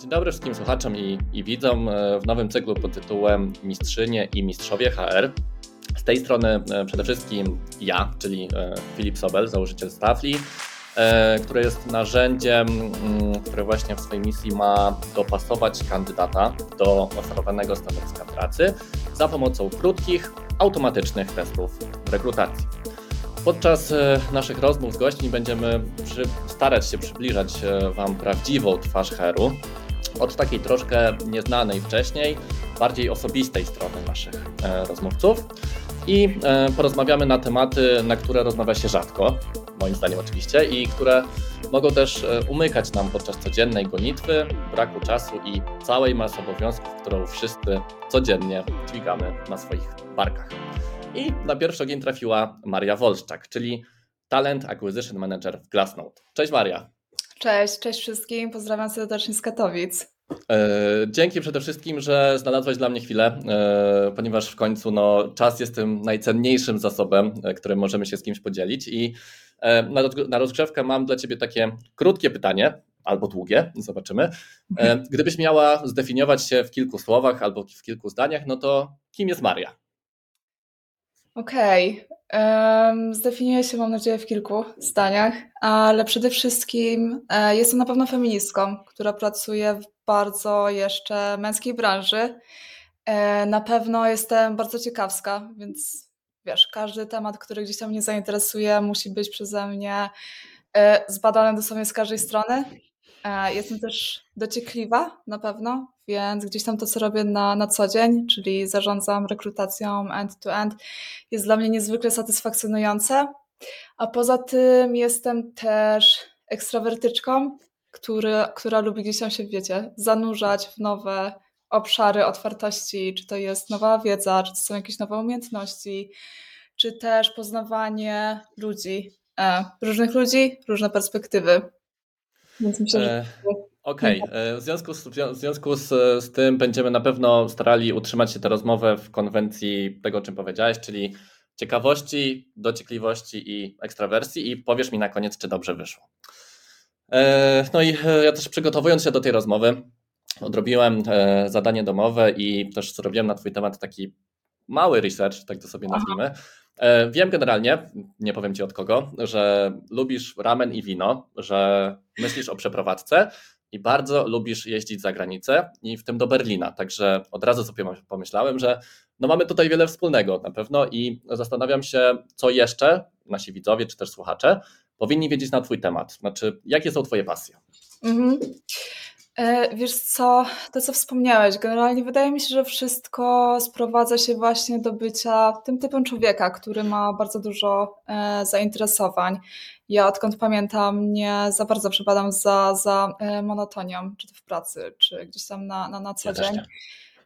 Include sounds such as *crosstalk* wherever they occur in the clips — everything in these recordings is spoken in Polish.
Dzień dobry wszystkim słuchaczom i, i widzom w nowym cyklu pod tytułem Mistrzynie i Mistrzowie HR. Z tej strony e, przede wszystkim ja, czyli e, Filip Sobel, założyciel Stafli, e, które jest narzędziem, mm, które właśnie w swojej misji ma dopasować kandydata do oferowanego stanowiska pracy za pomocą krótkich, automatycznych testów rekrutacji. Podczas naszych rozmów z gośćmi będziemy starać się przybliżać Wam prawdziwą twarz HR-u, od takiej troszkę nieznanej wcześniej, bardziej osobistej strony naszych rozmówców i e, porozmawiamy na tematy, na które rozmawia się rzadko, moim zdaniem oczywiście, i które mogą też e, umykać nam podczas codziennej gonitwy, braku czasu i całej masy obowiązków, którą wszyscy codziennie dźwigamy na swoich barkach. I na pierwszy ogień trafiła Maria Wolszczak, czyli Talent Acquisition Manager w Glassnode. Cześć Maria. Cześć, cześć wszystkim, pozdrawiam serdecznie z Katowic. E, dzięki przede wszystkim, że znalazłeś dla mnie chwilę, e, ponieważ w końcu no, czas jest tym najcenniejszym zasobem, e, którym możemy się z kimś podzielić. I na rozgrzewkę mam dla Ciebie takie krótkie pytanie, albo długie, zobaczymy. Gdybyś miała zdefiniować się w kilku słowach albo w kilku zdaniach, no to kim jest Maria? Okej, okay. zdefiniuję się, mam nadzieję, w kilku zdaniach, ale przede wszystkim jestem na pewno feministką, która pracuje w bardzo jeszcze męskiej branży. E, na pewno jestem bardzo ciekawska, więc wiesz, każdy temat, który gdzieś tam mnie zainteresuje, musi być przeze mnie e, zbadany dosłownie z każdej strony. E, jestem też dociekliwa na pewno, więc gdzieś tam to, co robię na, na co dzień, czyli zarządzam rekrutacją end-to-end, jest dla mnie niezwykle satysfakcjonujące. A poza tym jestem też ekstrawertyczką, który, która lubi gdzieś tam się, wiecie, zanurzać w nowe obszary otwartości, czy to jest nowa wiedza, czy to są jakieś nowe umiejętności, czy też poznawanie ludzi, e, różnych ludzi, różne perspektywy. Więc myślę, że... E, okej, okay. E, w związku, z, w związku z, z tym będziemy na pewno starali utrzymać się tę rozmowę w konwencji tego, o czym powiedziałeś, czyli ciekawości, dociekliwości i ekstrawersji i powiesz mi na koniec, czy dobrze wyszło. E, no i ja też przygotowując się do tej rozmowy, odrobiłem zadanie domowe i też zrobiłem na Twój temat taki mały research, tak to sobie nazwijmy. Wiem generalnie, nie powiem Ci od kogo, że lubisz ramen i wino, że myślisz o przeprowadzce i bardzo lubisz jeździć za granicę i w tym do Berlina. Także od razu sobie pomyślałem, że no mamy tutaj wiele wspólnego na pewno i zastanawiam się, co jeszcze nasi widzowie czy też słuchacze powinni wiedzieć na Twój temat? Znaczy, jakie są Twoje pasje? Mhm. E, wiesz co, to co wspomniałeś, generalnie wydaje mi się, że wszystko sprowadza się właśnie do bycia tym typem człowieka, który ma bardzo dużo e, zainteresowań. Ja odkąd pamiętam nie za bardzo przepadam za, za e, monotonią, czy to w pracy, czy gdzieś tam na, na, na co ja dzień.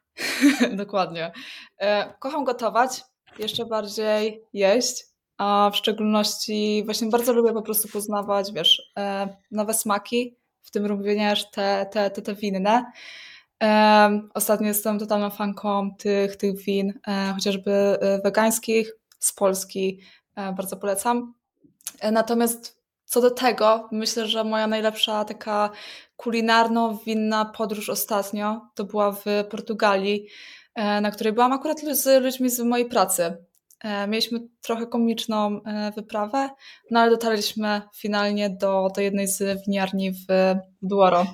*laughs* Dokładnie. Kocham gotować, jeszcze bardziej jeść a w szczególności właśnie bardzo lubię po prostu poznawać, wiesz, e, nowe smaki, w tym również te, te, te, te winne. Ostatnio jestem totalną fanką tych, tych win, e, chociażby e, wegańskich, z Polski, bardzo polecam. Natomiast co do tego, myślę, że moja najlepsza taka kulinarno-winna podróż ostatnio to była w Portugalii, na której byłam akurat z ludźmi z mojej pracy. E, mieliśmy trochę komiczną e, wyprawę, no ale dotarliśmy finalnie do, do jednej z winiarni w Duoro.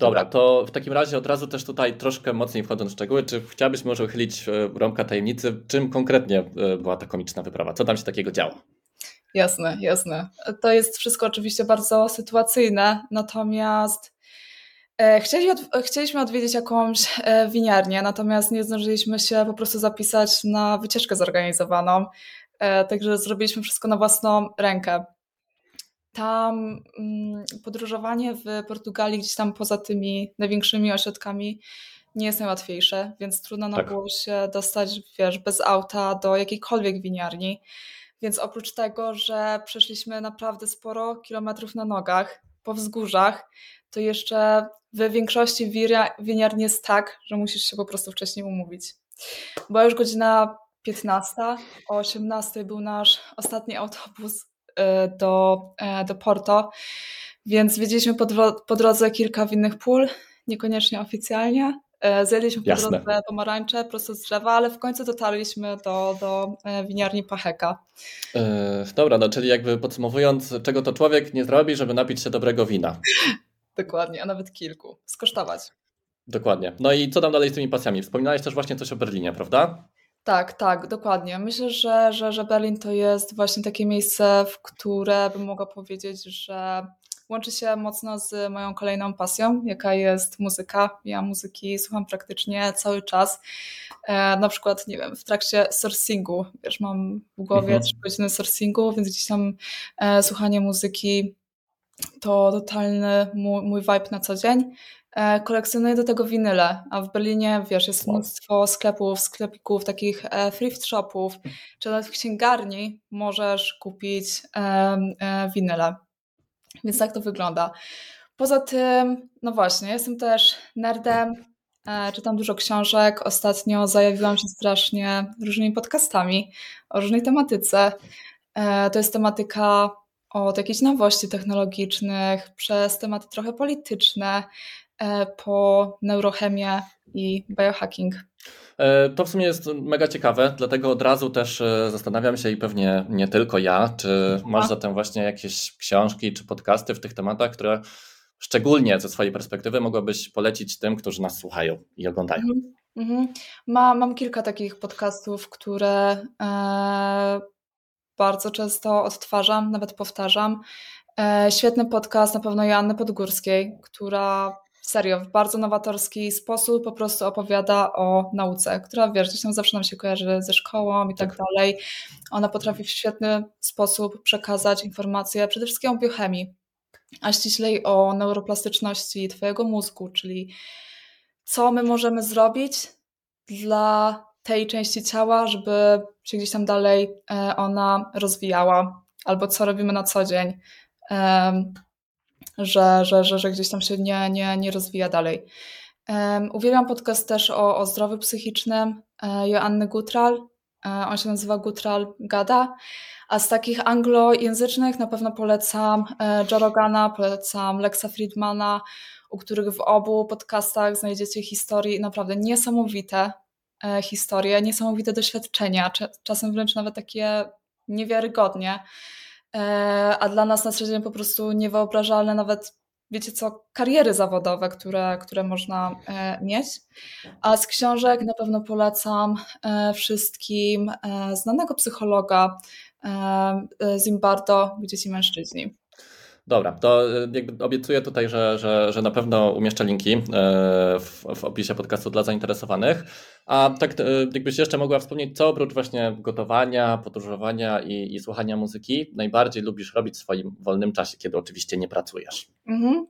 Dobra, to w takim razie od razu też tutaj troszkę mocniej wchodząc w szczegóły, czy chciałabyś może uchylić e, rąbka tajemnicy, czym konkretnie była ta komiczna wyprawa? Co tam się takiego działo? Jasne, jasne. To jest wszystko oczywiście bardzo sytuacyjne, natomiast E, chcieli od, chcieliśmy odwiedzić jakąś e, winiarnię, natomiast nie zdążyliśmy się po prostu zapisać na wycieczkę zorganizowaną, e, także zrobiliśmy wszystko na własną rękę. Tam mm, podróżowanie w Portugalii, gdzieś tam poza tymi największymi ośrodkami, nie jest najłatwiejsze, więc trudno nam tak. było się dostać, wiesz, bez auta do jakiejkolwiek winiarni. Więc oprócz tego, że przeszliśmy naprawdę sporo kilometrów na nogach po wzgórzach, to jeszcze w większości winiarni jest tak, że musisz się po prostu wcześniej umówić. Była już godzina 15, o 18 był nasz ostatni autobus e, do, e, do Porto, więc wiedzieliśmy po, po drodze kilka winnych pól. niekoniecznie oficjalnie. E, zjedliśmy po drodze pomarańcze prosto z drzewa, ale w końcu dotarliśmy do, do winiarni Pacheka. Yy, dobra, no czyli jakby podsumowując, czego to człowiek nie zrobi, żeby napić się dobrego wina. *laughs* Dokładnie, a nawet kilku. Skosztować. Dokładnie. No i co tam dalej z tymi pasjami? Wspominałeś też właśnie coś o Berlinie, prawda? Tak, tak, dokładnie. Myślę, że, że, że Berlin to jest właśnie takie miejsce, w które bym mogła powiedzieć, że łączy się mocno z moją kolejną pasją, jaka jest muzyka. Ja muzyki słucham praktycznie cały czas. E, na przykład, nie wiem, w trakcie sourcingu, wiesz, mam w głowie mhm. 3 godziny sourcingu, więc gdzieś tam e, słuchanie muzyki to totalny mój, mój vibe na co dzień. E, kolekcjonuję do tego winyle, a w Berlinie, wiesz, jest mnóstwo sklepów, sklepików, takich e, thrift shopów, czy nawet w księgarni możesz kupić e, winyle. Więc tak to wygląda. Poza tym, no właśnie, jestem też nerdem, czytam dużo książek. Ostatnio zajawiłam się strasznie różnymi podcastami o różnej tematyce. To jest tematyka od jakichś nowości technologicznych, przez tematy trochę polityczne, E, po neurochemię i biohacking. E, to w sumie jest mega ciekawe, dlatego od razu też e, zastanawiam się i pewnie nie tylko ja, czy masz zatem właśnie jakieś książki czy podcasty w tych tematach, które szczególnie ze swojej perspektywy mogłabyś polecić tym, którzy nas słuchają i oglądają? Mhm, mhm. Ma, mam kilka takich podcastów, które e, bardzo często odtwarzam, nawet powtarzam. E, świetny podcast na pewno Joanny Podgórskiej, która serio, w bardzo nowatorski sposób po prostu opowiada o nauce, która wiesz, gdzieś tam zawsze nam się kojarzy ze szkołą i tak, tak dalej. Ona potrafi w świetny sposób przekazać informacje przede wszystkim o biochemii, a ściślej o neuroplastyczności Twojego mózgu, czyli co my możemy zrobić dla tej części ciała, żeby się gdzieś tam dalej e, ona rozwijała, albo co robimy na co dzień że, że, że, że gdzieś tam się nie, nie, nie rozwija dalej. Uwielbiam podcast też o, o zdrowiu psychicznym e, Joanny Gutral. E, on się nazywa Gutral Gada. A z takich anglojęzycznych na pewno polecam Joe Rogana, polecam Lexa Friedmana, u których w obu podcastach znajdziecie historie naprawdę niesamowite historie, niesamowite doświadczenia, czasem wręcz nawet takie niewiarygodnie. E, a dla nas na co dzień po prostu niewyobrażalne nawet, wiecie co, kariery zawodowe, które, które można e, mieć. A z książek na pewno polecam e, wszystkim znanego psychologa Zimbardo, Gdzie ci mężczyźni. Dobra, to e, jakby obiecuję tutaj, że, że, że na pewno umieszczę linki e, w, w opisie podcastu dla zainteresowanych. A tak, e, jakbyś jeszcze mogła wspomnieć, co oprócz właśnie gotowania, podróżowania i, i słuchania muzyki najbardziej lubisz robić w swoim wolnym czasie, kiedy oczywiście nie pracujesz? Mhm.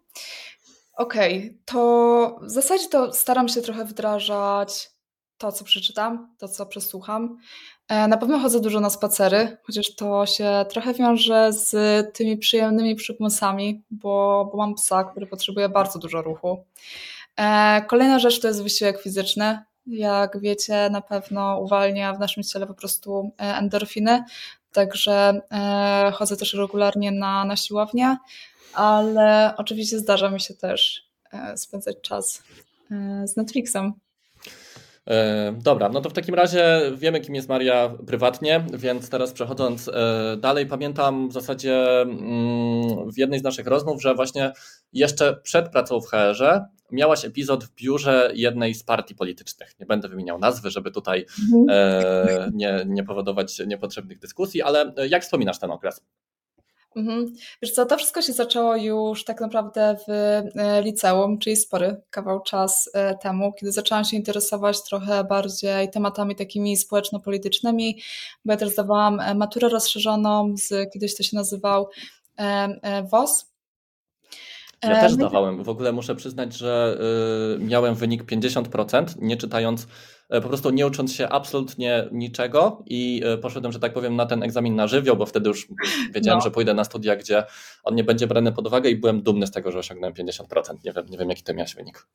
Okej, okay. to w zasadzie to staram się trochę wdrażać to, co przeczytam, to, co przesłucham. E, na pewno chodzę dużo na spacery, chociaż to się trochę wiąże z tymi przyjemnymi przymusami, bo, bo mam psa, który potrzebuje bardzo dużo ruchu. E, kolejna rzecz to jest wysiłek fizyczny. Jak wiecie, na pewno uwalnia w naszym ciele po prostu e, endorfiny, także chodzę też regularnie na, na siłownię, ale oczywiście zdarza mi się też spędzać czas z Netflixem. E, dobra, no to w takim razie wiemy, kim jest Maria prywatnie, więc teraz przechodząc e, dalej, pamiętam w zasadzie mm, w jednej z naszych rozmów, że właśnie jeszcze przed pracą w HR-ze miałaś epizod w biurze jednej z partii politycznych. Nie będę wymieniał nazwy, żeby tutaj mhm. e, nie, nie powodować niepotrzebnych dyskusji, ale jak wspominasz ten okres? Mhm. Wiesz co, to wszystko się zaczęło już tak naprawdę w e, liceum, czyli spory kawał czas e, temu, kiedy zaczęłam się interesować trochę bardziej tematami takimi społeczno-politycznymi, bo ja też zdawałam e, maturę rozszerzoną z, kiedyś to się nazywał WOS, ja też zdawałem. W ogóle muszę przyznać, że y, miałem wynik 50%, nie czytając E, po prostu nie ucząc się absolutnie niczego i e, poszedłem, że tak powiem, na ten egzamin na żywioł, bo wtedy już wiedziałem, no. że pójdę na studia, gdzie on nie będzie brany pod uwagę i byłem dumny z tego, że osiągnąłem 50%. Nie wiem, nie wiem jaki to miałeś wynik.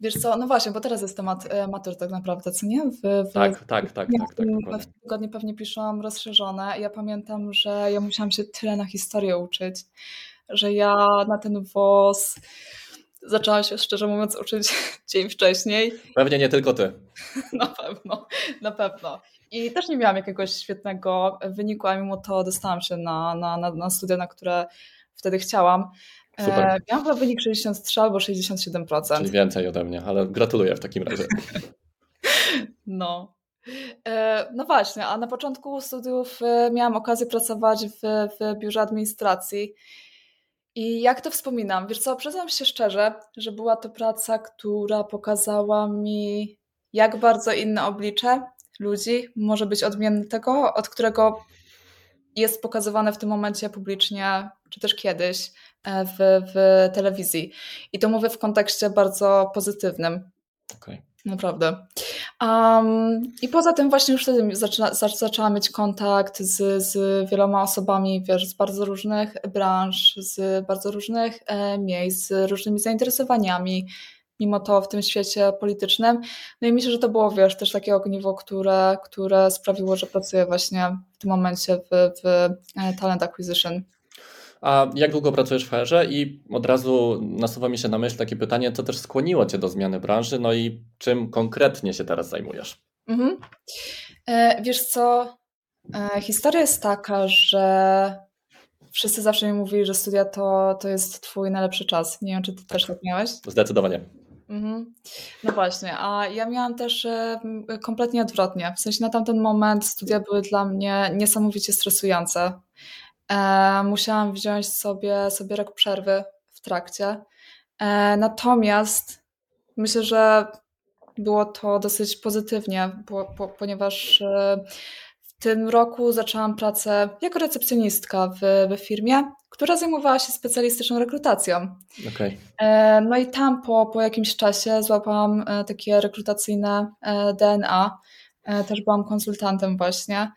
Wiesz co, no właśnie, bo teraz jest temat e, matur tak naprawdę, co nie? W, w, tak, w, tak, tak, tak, tak. W tygodniu pewnie piszą rozszerzone. Ja pamiętam, że ja musiałam się tyle na historię uczyć, że ja na ten WOS zaczęłam się szczerze mówiąc uczyć *laughs* dzień wcześniej. Pewnie nie tylko ty. *laughs* Na pewno, na pewno. I też nie miałam jakiegoś świetnego wyniku, a mimo to dostałam się na, na, na, na studia, na które wtedy chciałam. Super. E, miałam chyba wynik 63 albo 67%. Czyli więcej ode mnie, ale gratuluję w takim razie. *laughs* No. E, no właśnie, a na początku studiów e, miałam okazję pracować w, w biurze administracji. I jak to wspominam? Wiesz co, przyznam się szczerze, że była to praca, która pokazała mi, jak bardzo inne oblicze ludzi może być odmienne tego, od którego jest pokazywane w tym momencie publicznie, czy też kiedyś e, w, w telewizji. I to mówię w kontekście bardzo pozytywnym. Okay. Naprawdę. Um, I poza tym właśnie już wtedy zaczyna, zaczęłam mieć kontakt z, z wieloma osobami, wiesz, z bardzo różnych branż, z bardzo różnych e, miejsc, z różnymi zainteresowaniami, mimo to w tym świecie politycznym. No i myślę, że to było, wiesz, też takie ogniwo, które, które sprawiło, że pracuję właśnie w tym momencie w, w e, Talent Acquisition. A jak długo pracujesz w HR-ze? I od razu nasuwa mi się na myśl takie pytanie, co też skłoniło Cię do zmiany branży, no i czym konkretnie się teraz zajmujesz? Mhm. E, wiesz co, e, historia jest taka, że wszyscy zawsze mi mówili, że studia to, to jest Twój najlepszy czas. Nie wiem, czy Ty tak. też tak miałeś? Zdecydowanie. Mhm. No właśnie, a ja miałam też e, kompletnie odwrotnie. W sensie na tamten moment studia były dla mnie niesamowicie stresujące. E, musiałam wziąć sobie, sobie rok przerwy w trakcie. E, natomiast myślę, że było to dosyć pozytywnie, bo, bo, ponieważ e, w tym roku zaczęłam pracę jako recepcjonistka w, w firmie, która zajmowała się specjalistyczną rekrutacją. Okay. No i tam po, po jakimś czasie złapałam takie rekrutacyjne DNA. Też byłam konsultantem właśnie.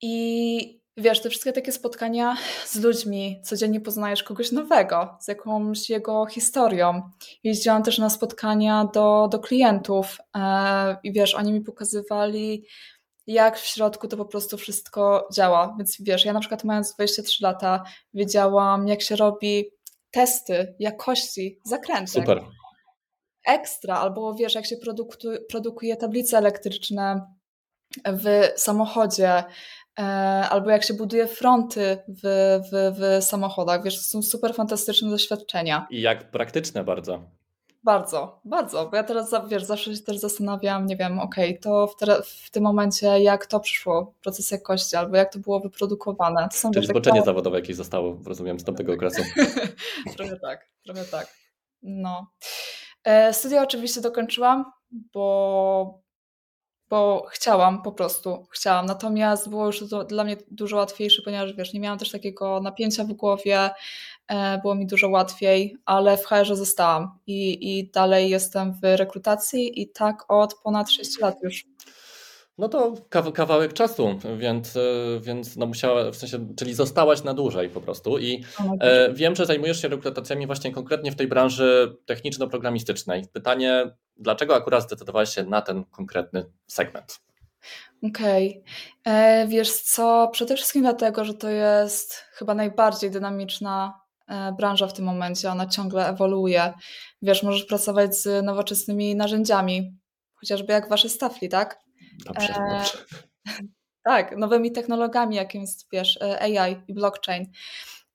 I wiesz, te wszystkie takie spotkania z ludźmi, codziennie poznajesz kogoś nowego, z jakąś jego historią. Jeździłam też na spotkania do, do klientów e, i wiesz, oni mi pokazywali, jak w środku to po prostu wszystko działa. Więc wiesz, ja na przykład mając 23 lata, wiedziałam, jak się robi testy jakości zakrętek. Super. Ekstra, albo wiesz, jak się produkuje tablice elektryczne w samochodzie, albo jak się buduje fronty w, w, w samochodach. Wiesz, to są super fantastyczne doświadczenia. I jak praktyczne bardzo. Bardzo, bardzo, bo ja teraz, wiesz, zawsze się też zastanawiam, nie wiem, okej, okay, to w, te, w, tym momencie jak to przyszło, proces jakości, albo jak to było wyprodukowane. To są Czyli zboczenie tak... zawodowe jakieś zostało, rozumiem, z tamtego okresu. *laughs* trochę tak, trochę tak. No. E, studia oczywiście dokończyłam, bo bo chciałam po prostu, chciałam. Natomiast było już to dla mnie dużo łatwiejsze, ponieważ wiesz, nie miałam też takiego napięcia w głowie, e, było mi dużo łatwiej, ale w HR zostałam i, i dalej jestem w rekrutacji i tak od ponad 6 lat już. No to kawałek czasu, więc, e, więc no musiała, w sensie, czyli zostałaś na dłużej po prostu i e, wiem, że zajmujesz się rekrutacjami właśnie konkretnie w tej branży techniczno-programistycznej. Pytanie, dlaczego akurat zdecydowałaś się na ten konkretny segment? Okej. Okay. E, wiesz co, przede wszystkim dlatego, że to jest chyba najbardziej dynamiczna e, branża w tym momencie. Ona ciągle ewoluuje. Wiesz, możesz pracować z nowoczesnymi narzędziami, chociażby jak wasze stafli, tak? Dobrze, e, dobrze. *laughs* Tak, nowymi technologiami, jakim jest, wiesz, e, AI i blockchain.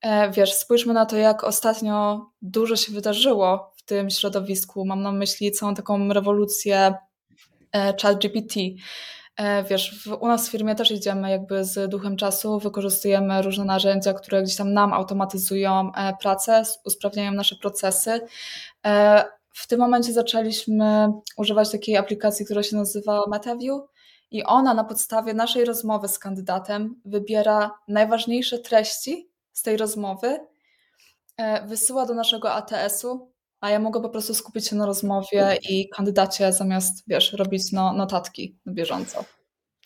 E, wiesz, spójrzmy na to, jak ostatnio dużo się wydarzyło w tym środowisku. Mam na myśli całą taką rewolucję e, ChatGPT. Wiesz, w, u nas w firmie też idziemy jakby z duchem czasu, wykorzystujemy różne narzędzia, które gdzieś tam nam automatyzują pracę, usprawniają nasze procesy. W tym momencie zaczęliśmy używać takiej aplikacji, która się nazywa MetaView i ona na podstawie naszej rozmowy z kandydatem wybiera najważniejsze treści z tej rozmowy, e, wysyła do naszego ATS-u, a ja mogę po prostu skupić się na rozmowie i kandydacie zamiast, wiesz, robić no, notatki na bieżąco.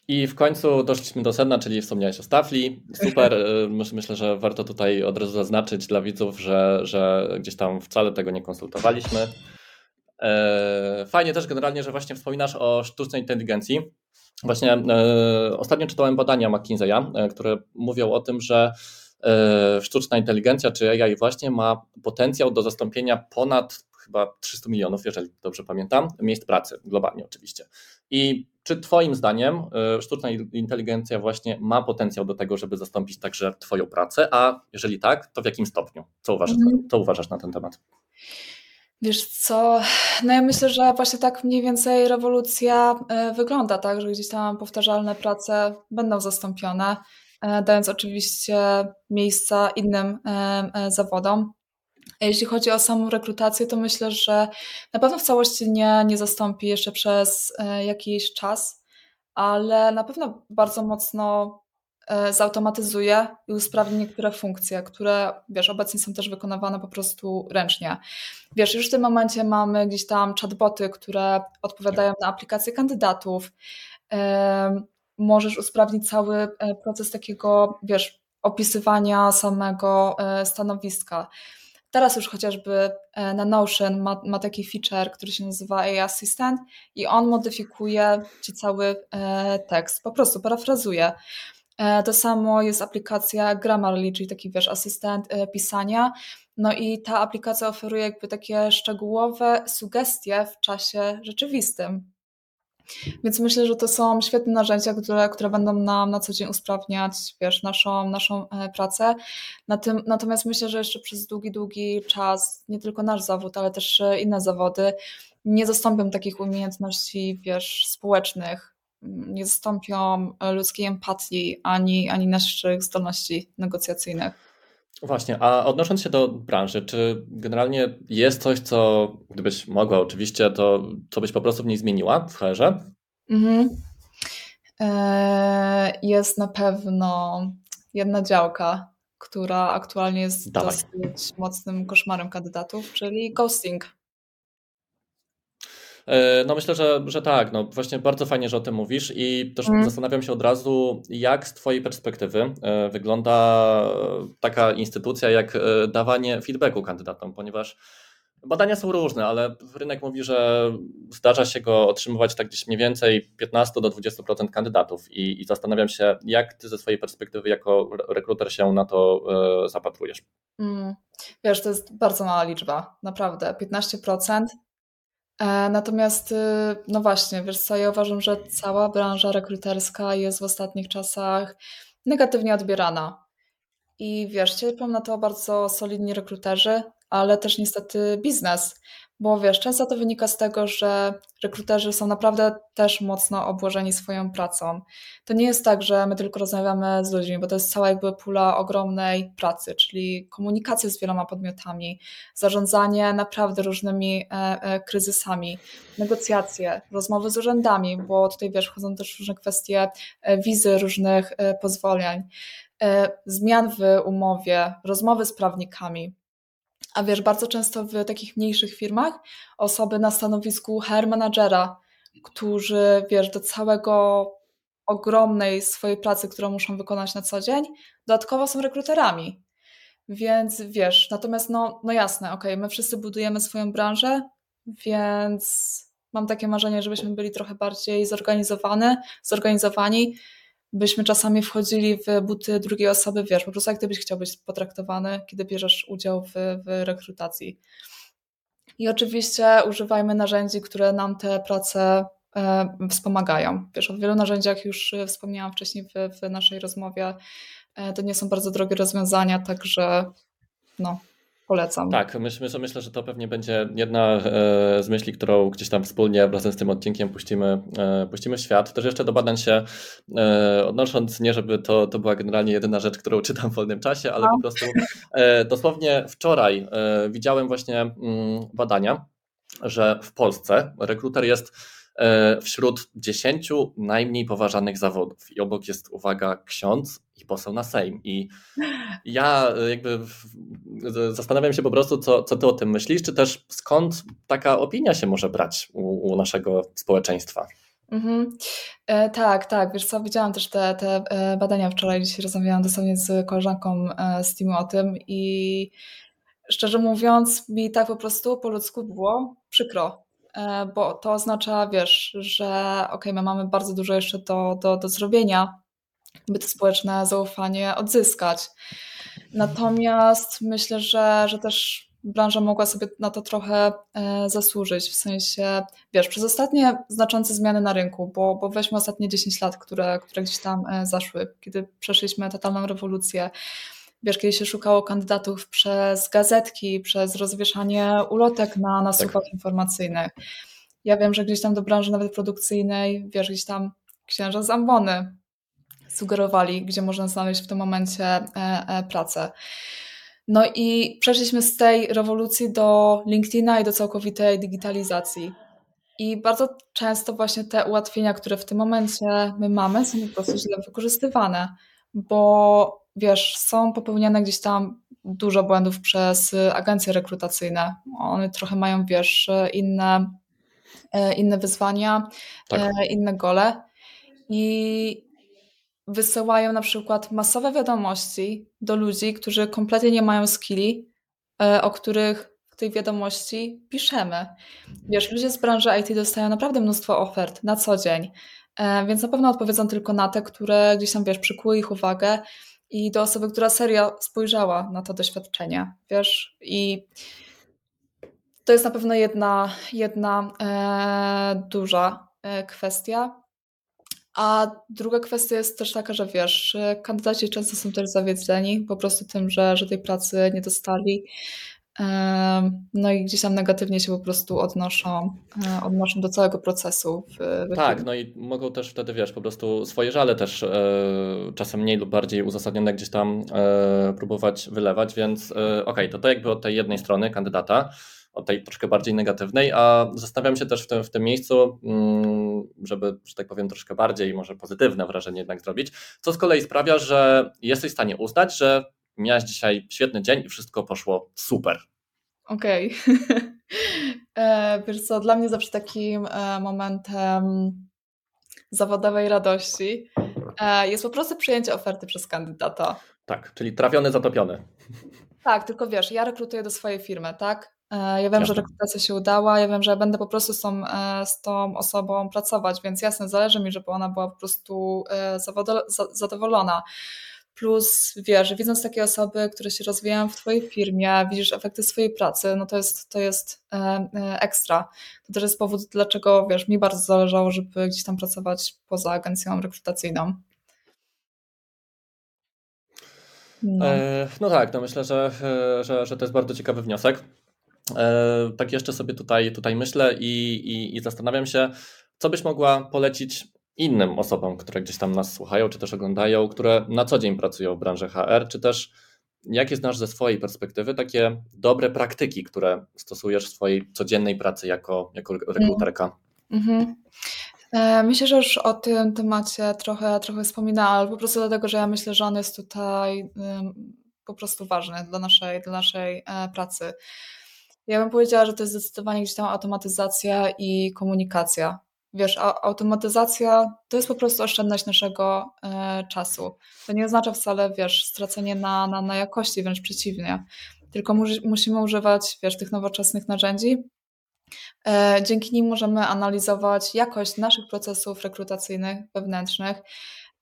I w końcu doszliśmy do sedna, czyli wspomniałeś o Stafli. Super. *laughs* E, myślę, że warto tutaj od razu zaznaczyć dla widzów, że, że gdzieś tam wcale tego nie konsultowaliśmy. E, fajnie też generalnie, że właśnie wspominasz o sztucznej inteligencji. Właśnie e, ostatnio czytałem badania McKinsey'a, które mówią o tym, że sztuczna inteligencja czy AI właśnie ma potencjał do zastąpienia ponad chyba 300 milionów, jeżeli dobrze pamiętam, miejsc pracy globalnie oczywiście. I czy Twoim zdaniem sztuczna inteligencja właśnie ma potencjał do tego, żeby zastąpić także Twoją pracę? A jeżeli tak, to w jakim stopniu? Co uważasz, mm. co uważasz na ten temat? Wiesz co, no ja myślę, że właśnie tak mniej więcej rewolucja e, wygląda, tak, że gdzieś tam powtarzalne prace będą zastąpione, e, dając oczywiście miejsca innym zawodom. Jeśli chodzi o samą rekrutację, to myślę, że na pewno w całości nie, nie zastąpi jeszcze przez jakiś czas, ale na pewno bardzo mocno E, zautomatyzuje i usprawni niektóre funkcje, które, wiesz, obecnie są też wykonywane po prostu ręcznie. Wiesz, już w tym momencie mamy gdzieś tam chatboty, które odpowiadają na aplikacje kandydatów. E, możesz usprawnić cały e, proces takiego, wiesz, opisywania samego stanowiska. Teraz już chociażby na Notion ma, ma, taki feature, który się nazywa AI Assistant i on modyfikuje ci cały tekst, po prostu parafrazuje. E, to samo jest aplikacja Grammarly, czyli taki wiesz, asystent e, pisania. No i ta aplikacja oferuje jakby takie szczegółowe sugestie w czasie rzeczywistym. Więc myślę, że to są świetne narzędzia, które, które będą nam na co dzień usprawniać wiesz, naszą, naszą e, pracę. Natomiast myślę, że jeszcze przez długi, długi czas nie tylko nasz zawód, ale też inne zawody nie zastąpią takich umiejętności wiesz, społecznych, nie zastąpią ludzkiej empatii ani, ani naszych zdolności negocjacyjnych. Właśnie, a odnosząc się do branży, czy generalnie jest coś, co gdybyś mogła oczywiście, to co byś po prostu w niej zmieniła w HR-ze? Mhm. E, jest na pewno jedna działka, która aktualnie jest Dawaj. dosyć mocnym koszmarem kandydatów, czyli ghosting. E, no myślę, że, że tak. No właśnie bardzo fajnie, że o tym mówisz i też mm. zastanawiam się od razu, jak z Twojej perspektywy e, wygląda taka instytucja jak e, dawanie feedbacku kandydatom, ponieważ badania są różne, ale rynek mówi, że zdarza się go otrzymywać tak gdzieś mniej więcej 15 do 20% kandydatów i, i zastanawiam się, jak Ty ze swojej perspektywy jako rekruter się na to zapatrujesz. Mm. Wiesz, to jest bardzo mała liczba, naprawdę. 15% E, natomiast, y, no właśnie, wiesz co, ja uważam, że cała branża rekruterska jest w ostatnich czasach negatywnie odbierana. I wiesz, cierpią na to bardzo solidni rekruterzy, ale też niestety biznes. Bo wiesz, często to wynika z tego, że rekruterzy są naprawdę też mocno obłożeni swoją pracą. To nie jest tak, że my tylko rozmawiamy z ludźmi, bo to jest cała jakby pula ogromnej pracy, czyli komunikacja z wieloma podmiotami, zarządzanie naprawdę różnymi e, e, kryzysami, negocjacje, rozmowy z urzędami, bo tutaj wiesz, wchodzą też różne kwestie e, wizy, różnych e, pozwoleń, e, zmian w umowie, rozmowy z prawnikami. A wiesz, bardzo często w takich mniejszych firmach osoby na stanowisku HR managera, którzy, wiesz, do całego ogromnej swojej pracy, którą muszą wykonać na co dzień, dodatkowo są rekruterami. Więc wiesz, natomiast no, no jasne, ok, my wszyscy budujemy swoją branżę, więc mam takie marzenie, żebyśmy byli trochę bardziej zorganizowani, zorganizowani byśmy czasami wchodzili w buty drugiej osoby, wiesz, po prostu jak gdybyś chciał być potraktowany, kiedy bierzesz udział w, w rekrutacji. I oczywiście używajmy narzędzi, które nam te prace e, wspomagają. Wiesz, o wielu narzędziach już wspomniałam wcześniej w, w naszej rozmowie. E, to nie są bardzo drogie rozwiązania, także no, polecam. Tak, myślę, myślę, że to pewnie będzie jedna e, z myśli, którą gdzieś tam wspólnie razem z tym odcinkiem puścimy, e, puścimy w świat. Też jeszcze do badań się e, odnosząc, nie żeby to, to była generalnie jedyna rzecz, którą czytam w wolnym czasie, ale po prostu dosłownie wczoraj widziałem właśnie mm, badania, że w Polsce rekruter jest wśród dziesięciu najmniej poważanych zawodów. I obok jest, uwaga, ksiądz i poseł na Sejm. I ja e, jakby zastanawiam się po prostu, co, co ty o tym myślisz, czy też skąd taka opinia się może brać u, u naszego społeczeństwa? Mhm. E, tak, tak. Wiesz co, widziałam też te, te e, badania wczoraj, dzisiaj rozmawiałam dosłownie z koleżanką e, z teamu o tym i szczerze mówiąc mi tak po prostu po ludzku było przykro, bo to oznacza, wiesz, że okay, my mamy bardzo dużo jeszcze do, do, do zrobienia, by to społeczne zaufanie odzyskać. Natomiast myślę, że, że też branża mogła sobie na to trochę e, zasłużyć, w sensie, wiesz, przez ostatnie znaczące zmiany na rynku, bo, bo weźmy ostatnie 10 lat, które, które gdzieś tam e, zaszły, kiedy przeszliśmy totalną rewolucję, wiesz, kiedy się szukało kandydatów przez gazetki, przez rozwieszanie ulotek na, na tak. słupach tak. informacyjnych. Ja wiem, że gdzieś tam do branży nawet produkcyjnej, wiesz, gdzieś tam księża z ambony sugerowali, gdzie można znaleźć w tym momencie e, e, pracę. No i przeszliśmy z tej rewolucji do LinkedIna i do całkowitej digitalizacji. I bardzo często właśnie te ułatwienia, które w tym momencie my mamy, są po prostu źle wykorzystywane, bo wiesz, są popełniane gdzieś tam dużo błędów przez agencje rekrutacyjne. One trochę mają, wiesz, inne, e, inne wyzwania, tak. inne gole. I wysyłają na przykład masowe wiadomości do ludzi, którzy kompletnie nie mają skilli, o których w tej wiadomości piszemy. Wiesz, ludzie z branży IT dostają naprawdę mnóstwo ofert na co dzień, więc na pewno odpowiedzą tylko na te, które gdzieś tam, wiesz, przykuły ich uwagę i do osoby, która serio spojrzała na to doświadczenie, wiesz, i to jest na pewno jedna, jedna e, duża e, kwestia. A druga kwestia jest też taka, że wiesz, kandydaci często są też zawiedzeni po prostu tym, że, że tej pracy nie dostali. No i gdzieś tam negatywnie się po prostu odnoszą, e, odnoszą do całego procesu. W, w tak, no i mogą też wtedy, wiesz, po prostu swoje żale też e, czasem mniej lub bardziej uzasadnione gdzieś tam e, próbować wylewać, więc e, okej, okay, to to jakby od tej jednej strony kandydata, od tej troszkę bardziej negatywnej, a zastanawiam się też w tym, w tym miejscu, mm, żeby, że tak powiem, troszkę bardziej może pozytywne wrażenie jednak zrobić, co z kolei sprawia, że jesteś w stanie uznać, że miałaś dzisiaj świetny dzień i wszystko poszło super. Okej. Okay. *laughs* E, wiesz co, dla mnie zawsze takim e, momentem zawodowej radości e, jest po prostu przyjęcie oferty przez kandydata. Tak, czyli trafiony, zatopiony. Tak, tylko wiesz, ja rekrutuję do swojej firmy, tak? Ja wiem, jasne. że rekrutacja się udała, ja wiem, że będę po prostu z tą, z tą osobą pracować, więc jasne, zależy mi, żeby ona była po prostu zadowolona. Plus wiesz, widząc takie osoby, które się rozwijają w Twojej firmie, widzisz efekty swojej pracy, no to jest, to jest e, e, ekstra. To też jest powód, dlaczego wiesz, mi bardzo zależało, żeby gdzieś tam pracować poza agencją rekrutacyjną. No, e, no tak, no myślę, że, e, że, że to jest bardzo ciekawy wniosek. E, tak jeszcze sobie tutaj, tutaj myślę i, i, i zastanawiam się, co byś mogła polecić innym osobom, które gdzieś tam nas słuchają, czy też oglądają, które na co dzień pracują w branży HR, czy też jakie znasz ze swojej perspektywy takie dobre praktyki, które stosujesz w swojej codziennej pracy jako, jako rekruterka? Mm-hmm. Myślę, że już o tym temacie trochę, trochę wspominałam, ale po prostu dlatego, że ja myślę, że on jest tutaj po prostu ważny dla naszej, dla naszej e, pracy. Ja bym powiedziała, że to jest zdecydowanie gdzieś tam automatyzacja i komunikacja wiesz, automatyzacja to jest po prostu oszczędność naszego e, czasu. To nie oznacza wcale, wiesz, stracenie na, na, na jakości, wręcz przeciwnie. Tylko mu, musimy używać, wiesz, tych nowoczesnych narzędzi. E, dzięki nim możemy analizować jakość naszych procesów rekrutacyjnych, wewnętrznych,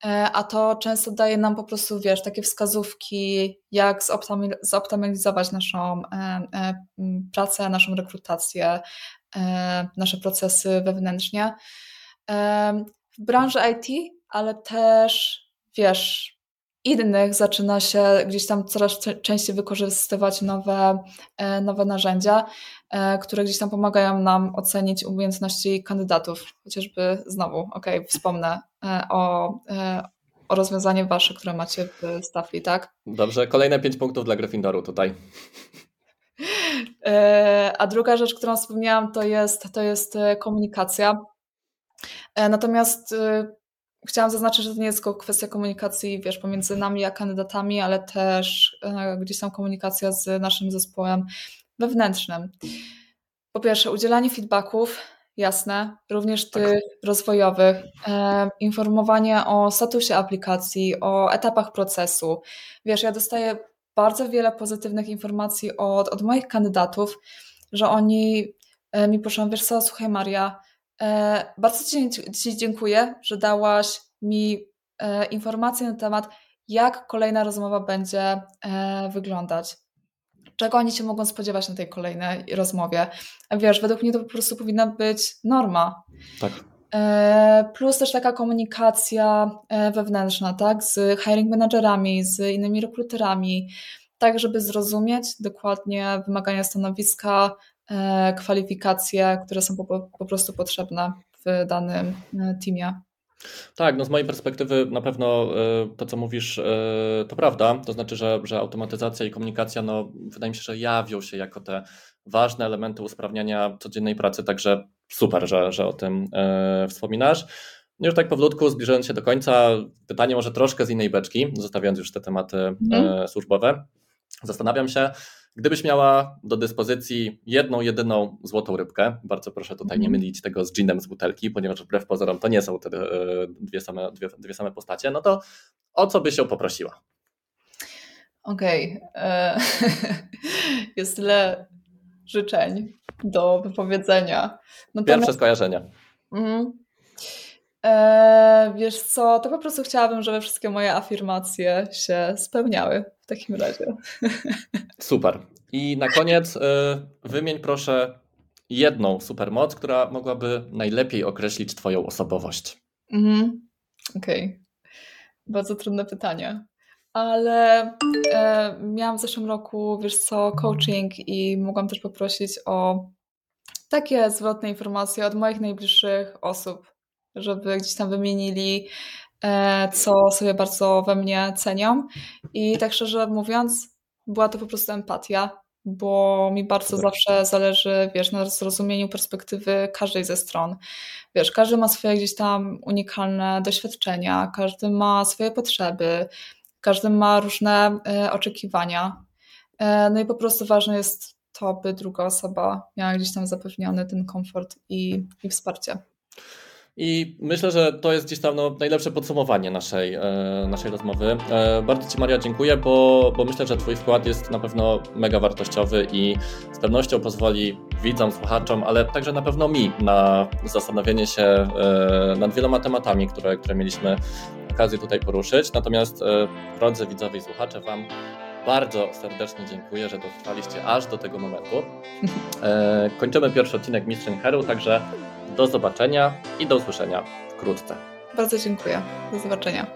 e, a to często daje nam po prostu, wiesz, takie wskazówki, jak zoptymalizować naszą e, e, pracę, naszą rekrutację, nasze procesy wewnętrznie. E, w branży IT, ale też wiesz, innych zaczyna się gdzieś tam coraz częściej wykorzystywać nowe, e, nowe narzędzia, które gdzieś tam pomagają nam ocenić umiejętności kandydatów. Chociażby znowu, ok, wspomnę o, o rozwiązanie wasze, które macie w Staffli, tak? Dobrze, kolejne pięć punktów dla Gryffindoru tutaj. E, a druga rzecz, którą wspomniałam, to jest, to jest e, komunikacja. E, natomiast chciałam zaznaczyć, że to nie jest tylko kwestia komunikacji, wiesz, pomiędzy nami a kandydatami, ale też gdzieś tam komunikacja z naszym zespołem wewnętrznym. Po pierwsze, udzielanie feedbacków, jasne, również tak. tych rozwojowych, informowanie o statusie aplikacji, o etapach procesu. Wiesz, ja dostaję bardzo wiele pozytywnych informacji od, od moich kandydatów, że oni e, mi proszą, wiesz co, słuchaj Maria, e, bardzo Ci, ci dziękuję, że dałaś mi e, informacje na temat, jak kolejna rozmowa będzie wyglądać. Czego oni się mogą spodziewać na tej kolejnej rozmowie? Wiesz, według mnie to po prostu powinna być norma. Tak. E, plus też taka komunikacja e, wewnętrzna, tak, z hiring managerami, z innymi rekruterami, tak, żeby zrozumieć dokładnie wymagania stanowiska, e, kwalifikacje, które są po, po prostu potrzebne w danym teamie. Tak, no z mojej perspektywy na pewno to, co mówisz, to prawda. To znaczy, że, że automatyzacja i komunikacja, no, wydaje mi się, że jawią się jako te ważne elementy usprawniania codziennej pracy, także super, że, że o tym e, wspominasz. No już tak powolutku, zbliżając się do końca, pytanie może troszkę z innej beczki, zostawiając już te tematy mm. służbowe. Zastanawiam się, gdybyś miała do dyspozycji jedną, jedyną złotą rybkę, bardzo proszę tutaj nie mhm. mylić tego z ginem z butelki, ponieważ wbrew pozorom to nie są te e, dwie same, dwie, dwie same postacie, no to o co byś ją poprosiła? Okej. Okay. *laughs* Jest tyle życzeń do wypowiedzenia. No Pierwsze skojarzenia. Mm, e, wiesz co, to po prostu chciałabym, żeby wszystkie moje afirmacje się spełniały w takim razie. *laughs* Super. I na koniec y, wymień proszę jedną supermoc, która mogłaby najlepiej określić Twoją osobowość. Mhm. Okej. Okay. Bardzo trudne pytanie ale e, miałam w zeszłym roku, wiesz co, coaching i mogłam też poprosić o takie zwrotne informacje od moich najbliższych osób, żeby gdzieś tam wymienili, e, co sobie bardzo we mnie cenią. I tak szczerze mówiąc, była to po prostu empatia, bo mi bardzo zawsze zależy, wiesz, na zrozumieniu perspektywy każdej ze stron. Wiesz, każdy ma swoje gdzieś tam unikalne doświadczenia, każdy ma swoje potrzeby, każdy ma różne e, oczekiwania. E, no i po prostu ważne jest to, by druga osoba miała gdzieś tam zapewniony ten komfort i, i wsparcie. I myślę, że to jest gdzieś tam no, najlepsze podsumowanie naszej, e, naszej rozmowy. E, bardzo Ci Maria dziękuję, bo, bo myślę, że Twój wkład jest na pewno mega wartościowy i z pewnością pozwoli widzom, słuchaczom, ale także na pewno mi na zastanowienie się e, nad wieloma tematami, które, które mieliśmy okazję tutaj poruszyć. Natomiast e, drodzy widzowie i słuchacze, Wam bardzo serdecznie dziękuję, że dotrwaliście aż do tego momentu. E, kończymy pierwszy odcinek Mistrzyn Heru, także do zobaczenia i do usłyszenia wkrótce. Bardzo dziękuję. Do zobaczenia.